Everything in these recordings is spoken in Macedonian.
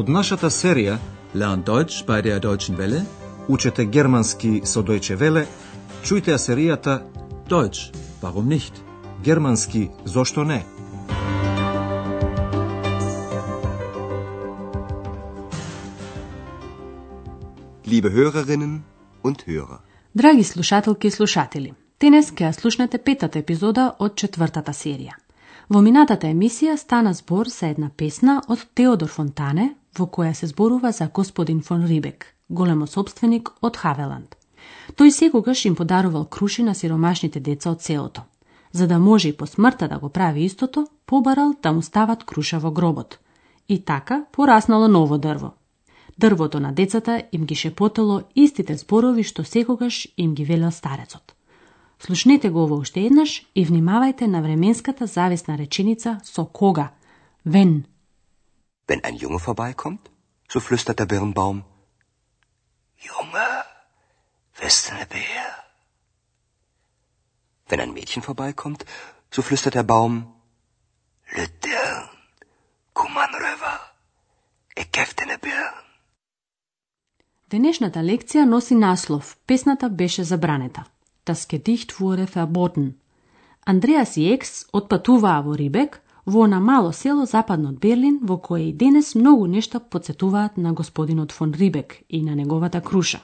Од нашата серија Lernt Deutsch bei der Deutschen Welle. Учете германски со Дојче Веле, чујте ја серијата Deutsch, warum nicht? Германски зошто не? Liebe Hörerinnen und Hörer, Драги слушателки и слушатели, денес ќе ја слушнете петата епизода од четвртата серија. Во минатата емисија стана збор за една песна од Теодор Фонтане, во која се зборува за господин фон Рибек, големо собственик од Хавеланд. Тој секогаш им подарувал круши на сиромашните деца од селото. За да може и по смртта да го прави истото, побарал да му стават круша во гробот. И така пораснало ново дрво. Дрвото на децата им ги шепотело истите зборови што секогаш им ги велел старецот. Слушнете го ово уште еднаш и внимавајте на временската зависна реченица со кога. Вен. wenn ein Junge vorbeikommt, so flüstert der Birnbaum, Junge, bist du ne Bär? Wenn ein Mädchen vorbeikommt, so flüstert der Baum, Lütern, komm an rüber, ich geb dir ne Birn. Денешната лекција носи наслов Песната беше забранета. Das Gedicht wurde verboten. Андреас и Екс отпатуваа во Рибек, во на мало село западно од Берлин, во кое и денес многу нешта подсетуваат на господинот фон Рибек и на неговата круша.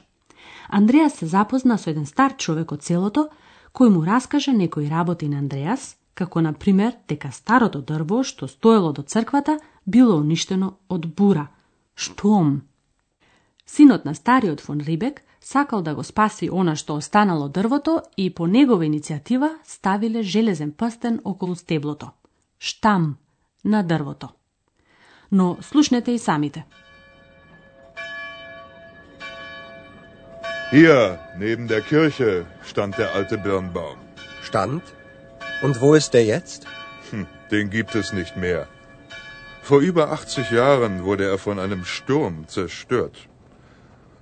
Андреас се запозна со еден стар човек од селото, кој му раскаже некои работи на Андреас, како на пример дека старото дрво што стоело до црквата било уништено од бура. Штом? Синот на стариот фон Рибек сакал да го спаси она што останало дрвото и по негова иницијатива ставиле железен прстен околу стеблото. Штам на дрвото. Но слушнете и самите. Hier, neben der Kirche, stand der alte Birnbaum. Stand? Und wo ist der jetzt? Hm, den gibt es nicht mehr. Vor über 80 Jahren wurde er von einem Sturm zerstört.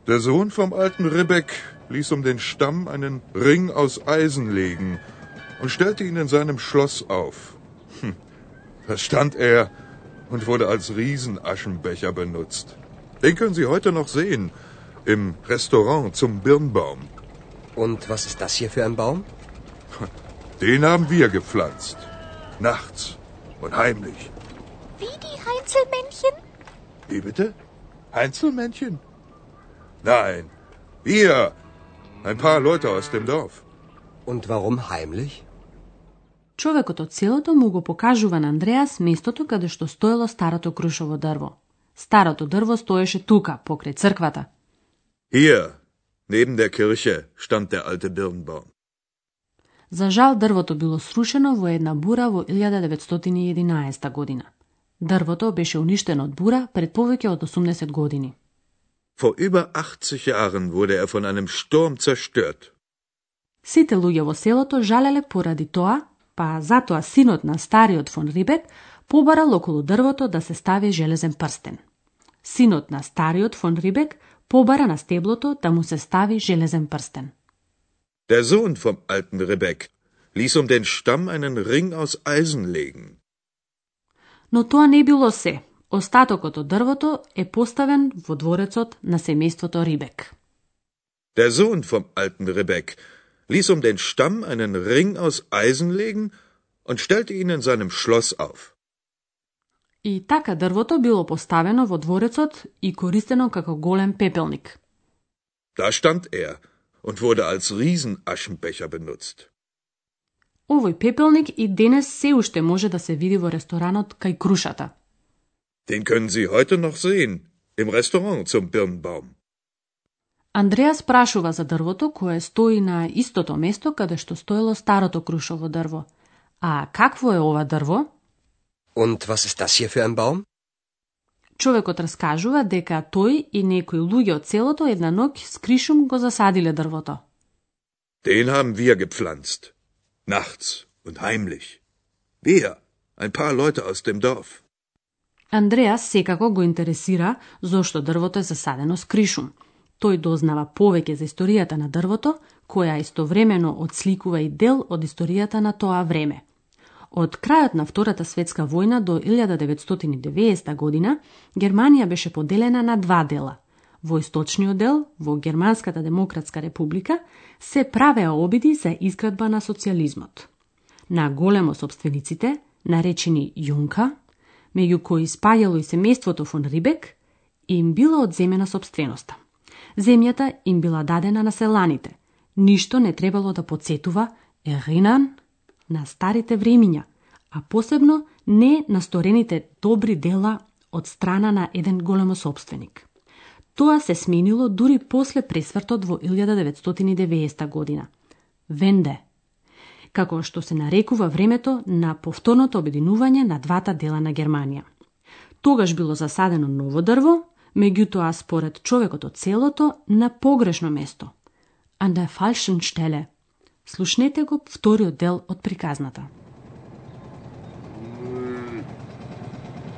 Der Sohn vom alten Ribbeck ließ um den Stamm einen Ring aus Eisen legen und stellte ihn in seinem Schloss auf. Hm, da stand er und wurde als Riesenaschenbecher benutzt. Den können Sie heute noch sehen im Restaurant zum Birnbaum. Und was ist das hier für ein Baum? Den haben wir gepflanzt. Nachts und heimlich. Wie die Heinzelmännchen? Wie bitte? Einzelmännchen? Nein, wir. Ein paar Leute aus dem Dorf. Und warum heimlich? Човекот од селото му го покажува на Андреас местото каде што стоело старото крушово дрво. Старото дрво стоеше тука, покрај црквата. Hier, neben der Kirche, stand der alte Birnbaum. За жал, дрвото било срушено во една бура во 1911 година. Дрвото беше уништено од бура пред повеќе од 80 години. Vor über 80 Jahren wurde er von einem Sturm zerstört. Сите луѓе во селото жалеле поради тоа, па затоа синот на стариот фон Рибек побарал околу дрвото да се стави железен прстен. Синот на стариот фон Рибек побара на стеблото да му се стави железен прстен. Der Sohn vom alten Ribbeck ließ um den Stamm einen Ring aus Eisen legen. Но тоа не било се. Остатокот од дрвото е поставен во дворецот на семејството Рибек. Der Sohn vom alten Ribbeck ließ um den Stamm einen Ring aus Eisen legen und stellte ihn in seinem Schloss auf. И така дрвото било поставено во дворецот и користено како голем пепелник. Da stand er und wurde als Riesenaschenbecher benutzt. Овој пепелник и денес се уште може да се види во ресторанот кај крушата. Den können Sie heute noch sehen im Restaurant zum Birnbaum. Андреас прашува за дрвото кое стои на истото место каде што стоело старото крушово дрво. А какво е ова дрво? Und was ist das hier für ein Baum? Човекот раскажува дека тој и некои луѓе од селото една ноќ с кришум го засадиле дрвото. Den haben wir gepflanzt. Nachts und heimlich. Wir, ein paar Leute aus dem Dorf. Андреас секако го интересира зошто дрвото е засадено с кришум. Тој дознава повеќе за историјата на дрвото, која истовремено одсликува и дел од историјата на тоа време. Од крајот на Втората светска војна до 1990 година Германија беше поделена на два дела. Во источниот дел, во Германската демократска република, се правеа обиди за изградба на социализмот. На големо собствениците, наречени Јунка, меѓу кои спајало и семејството фон Рибек, им била одземена собственоста. Земјата им била дадена на селаните. Ништо не требало да подсетува Еринан на старите времиња, а посебно не на сторените добри дела од страна на еден големо собственик. Тоа се сменило дури после пресвртот во 1990 година. Венде, како што се нарекува времето на повторното обединување на двата дела на Германија. Тогаш било засадено ново дрво, меѓутоа според човекот од селото на погрешно место. An der falschen Stelle. Слушнете го вториот дел од приказната.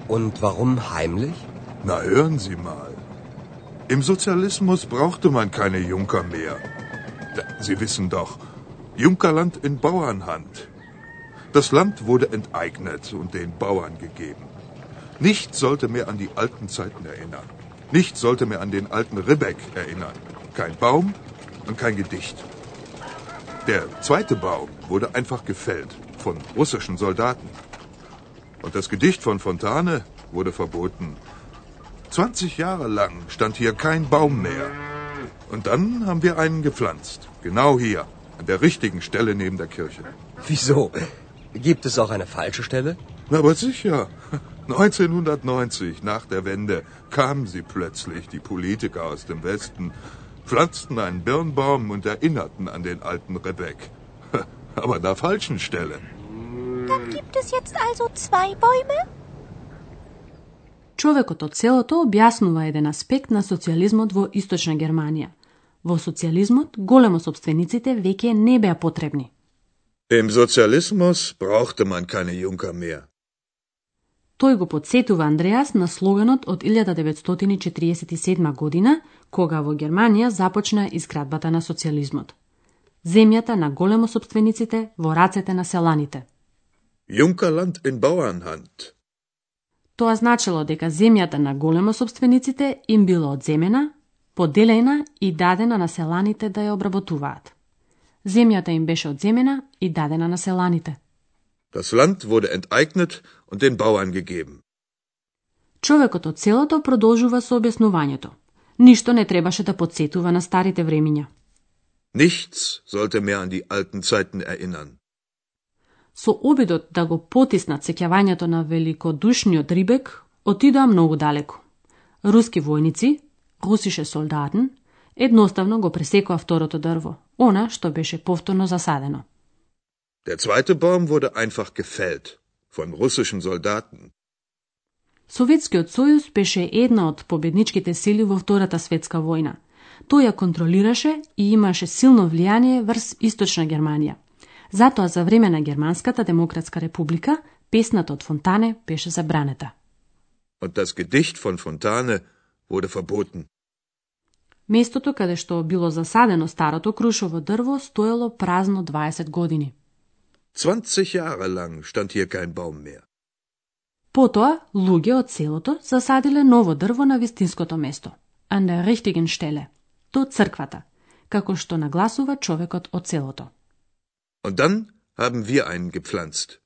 Und warum heimlich? Na, hören Sie mal. Im Sozialismus brauchte man keine Junker mehr. Sie wissen doch, Junkerland in Bauernhand. Das Land wurde enteignet und den Bauern gegeben. Nichts sollte mehr an die alten Zeiten erinnern. Nichts sollte mehr an den alten Ribbeck erinnern. Kein Baum und kein Gedicht. Der zweite Baum wurde einfach gefällt von russischen Soldaten. Und das Gedicht von Fontane wurde verboten. 20 Jahre lang stand hier kein Baum mehr. Und dann haben wir einen gepflanzt. Genau hier, an der richtigen Stelle neben der Kirche. Wieso? Gibt es auch eine falsche Stelle? Na, aber sicher. 1990, nach der Wende, kamen sie plötzlich, die Politiker aus dem Westen, pflanzten einen Birnbaum und erinnerten an den alten Rebek. Aber an der falschen Stelle. Dann gibt es jetzt also zwei Bäume? Човекот од селото објаснува еден аспект на социјализмот во Источна Германија. Во социјализмот големо собствениците веќе не беа потребни. Im Sozialismus brauchte man keine Junker mehr. Тој го подсетува Андреас на слоганот од 1947 година, кога во Германија започна изградбата на социјализмот. Земјата на големо собствениците во рацете на селаните. Junkerland in Bauernhand. Тоа значило дека земјата на големо собствениците им била одземена, поделена и дадена на селаните да ја обработуваат. Земјата им беше одземена и дадена на селаните. Das Land wurde enteignet und den Bauern gegeben. Човекот од селото продолжува со објаснувањето. Ништо не требаше да подсетува на старите времиња. Nichts sollte mehr an die alten Zeiten erinnern. Со обидот да го потиснат сеќавањето на великодушниот Рибек, отидоа многу далеко. Руски војници, русише солдатен, едноставно го пресекоа второто дрво, она што беше повторно засадено. Der zweite Baum wurde einfach gefällt von russischen Soldaten. Советскиот сојуз беше една од победничките сили во Втората светска војна. Тој ја контролираше и имаше силно влијание врз Источна Германија. Затоа за време на Германската демократска република песната од Фонтане беше забранета. Und das Gedicht von Fontane wurde verboten. Местото каде што било засадено старото крушово дрво стоело празно 20 години. 20 Jahre lang stand hier kein Baum mehr. Потоа, луѓе од селото засадиле ново дрво на вистинското место, an der richtigen Stelle, до црквата, како што нагласува човекот од селото. Und dann haben wir einen gepflanzt.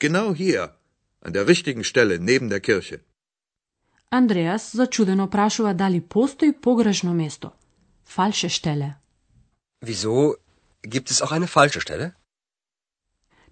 Genau hier, an der richtigen Stelle neben der Kirche. Андреас зачудено прашува дали постои погрешно место. Falsche Stelle. Wieso? Gibt es auch eine falsche Stelle?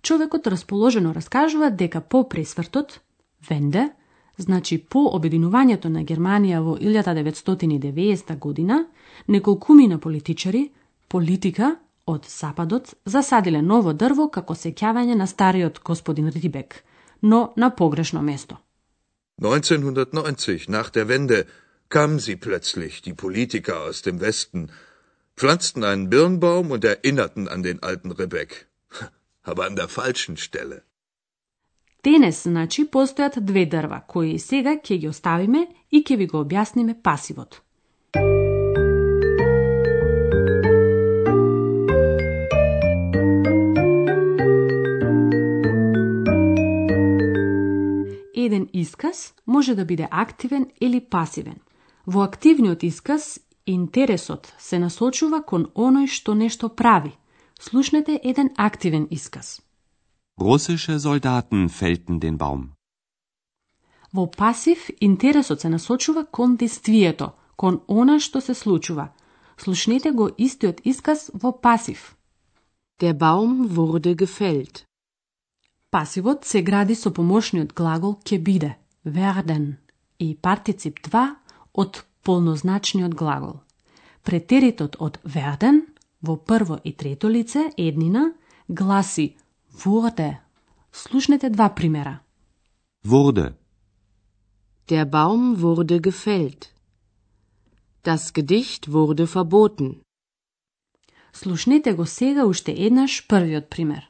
Човекот расположено раскажува дека по пресвртот, Венде, значи по обединувањето на Германија во 1990 година, неколкумина политичари, политика од Сападот засадиле ново дрво како сеќавање на стариот господин Рибек, но на погрешно место. 1990, nach der Wende, kamen sie plötzlich, die Politiker aus dem Westen, pflanzten einen Birnbaum und erinnerten an den alten Rebek. Aber an der falschen Stelle. Денес, значи, постојат две дрва, кои сега ќе ги оставиме и ќе ви го објасниме пасивот. Еден исказ може да биде активен или пасивен. Во активниот исказ интересот се насочува кон оној што нешто прави. Слушнете еден активен исказ. Russische Soldaten fällten den Baum. Во пасив интересот се насочува кон действието, кон она што се случува. Слушнете го истиот исказ во пасив. Der Baum wurde gefällt. Пасивот се гради со помошниот глагол ќе биде, werden, и партицип 2 од полнозначниот глагол. Претеритот од werden во прво и трето лице еднина гласи wurde. Слушнете два примера. Wurde. Der Baum wurde gefällt. Das Gedicht wurde verboten. Слушнете го сега уште еднаш првиот пример.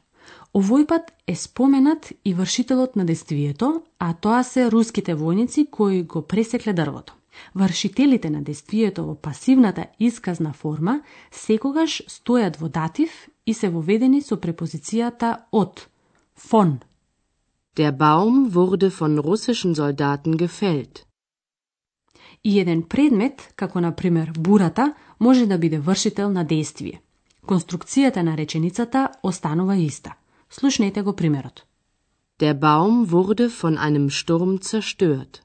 Овој пат е споменат и вршителот на действието, а тоа се руските војници кои го пресекле дрвото. Вршителите на действието во пасивната исказна форма секогаш стојат во датив и се воведени со препозицијата од, фон. Der Baum wurde von russischen Soldaten gefällt. И еден предмет, како на пример бурата, може да биде вршител на действие. Конструкцијата на реченицата останува иста. Слушнете го примерот. Der Baum wurde von einem Sturm zerstört.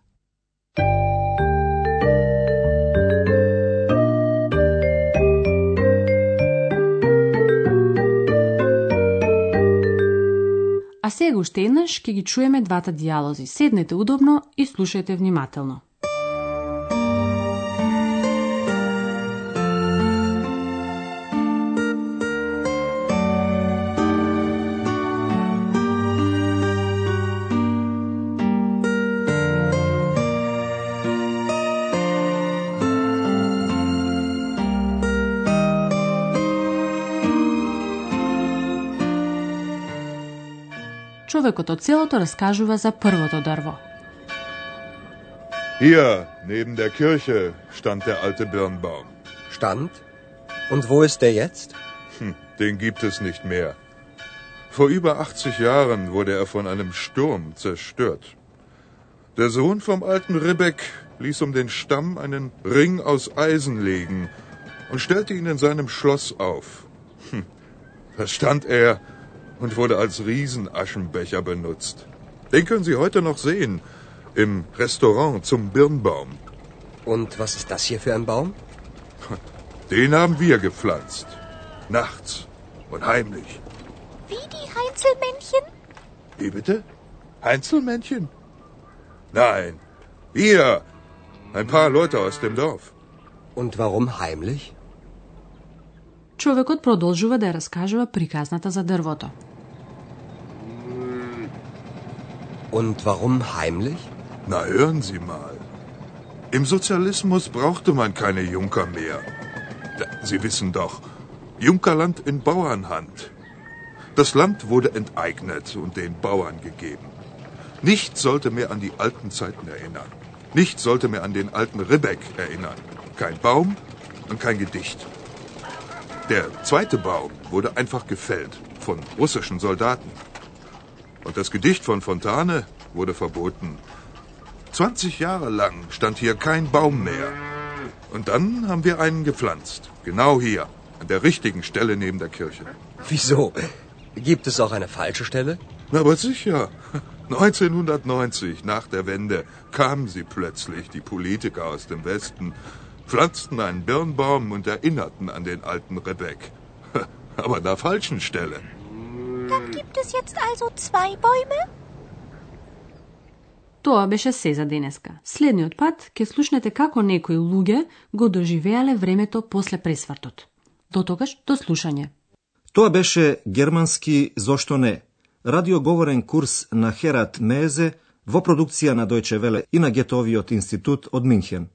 А сега уште еднаш ќе ги чуеме двата диалози. Седнете удобно и слушајте внимателно. Човекот од селото раскажува за првото дрво. Hier, neben der Kirche, stand der alte Birnbaum. Stand? Und wo ist der jetzt? Hm, den gibt es nicht mehr. Vor über 80 Jahren wurde er von einem Sturm zerstört. Der Sohn vom alten Ribbeck ließ um den Stamm einen Ring aus Eisen legen und stellte ihn in seinem Schloss auf. Hm, da stand er und wurde als Riesenaschenbecher benutzt. Den können Sie heute noch sehen im Restaurant zum Birnbaum. Und was ist das hier für ein Baum? Den haben wir gepflanzt. Nachts und heimlich. Wie die Heinzelmännchen? Wie bitte? Einzelmännchen? Nein, wir. Ein paar Leute aus dem Dorf. Und warum heimlich? Човекот продолжува да ја раскажува приказната за дрвото. Und warum heimlich? Na, hören Sie mal. Im Sozialismus brauchte man keine Junker mehr. Sie wissen doch, Junkerland in Bauernhand. Das Land wurde enteignet und den Bauern gegeben. Nichts sollte mehr an die alten Zeiten erinnern. Nichts sollte mehr an den alten Ribbeck erinnern. Kein Baum und kein Gedicht. Der zweite Baum wurde einfach gefällt von russischen Soldaten. Und das Gedicht von Fontane wurde verboten. 20 Jahre lang stand hier kein Baum mehr. Und dann haben wir einen gepflanzt. Genau hier, an der richtigen Stelle neben der Kirche. Wieso? Gibt es auch eine falsche Stelle? Na, aber sicher. 1990, nach der Wende, kamen sie plötzlich, die Politiker aus dem Westen, pflanzten einen Birnbaum und erinnerten an den alten Rebek. Aber an der falschen Stelle. Dann gibt es jetzt also zwei Bäume? Тоа беше се за денеска. Следниот пат ќе слушнете како некои луѓе го доживеале времето после пресвртот. До тогаш, до слушање. Тоа беше германски Зошто не? Радиоговорен курс на Херат Мезе во продукција на Дојче Веле и на Гетовиот институт од Минхен.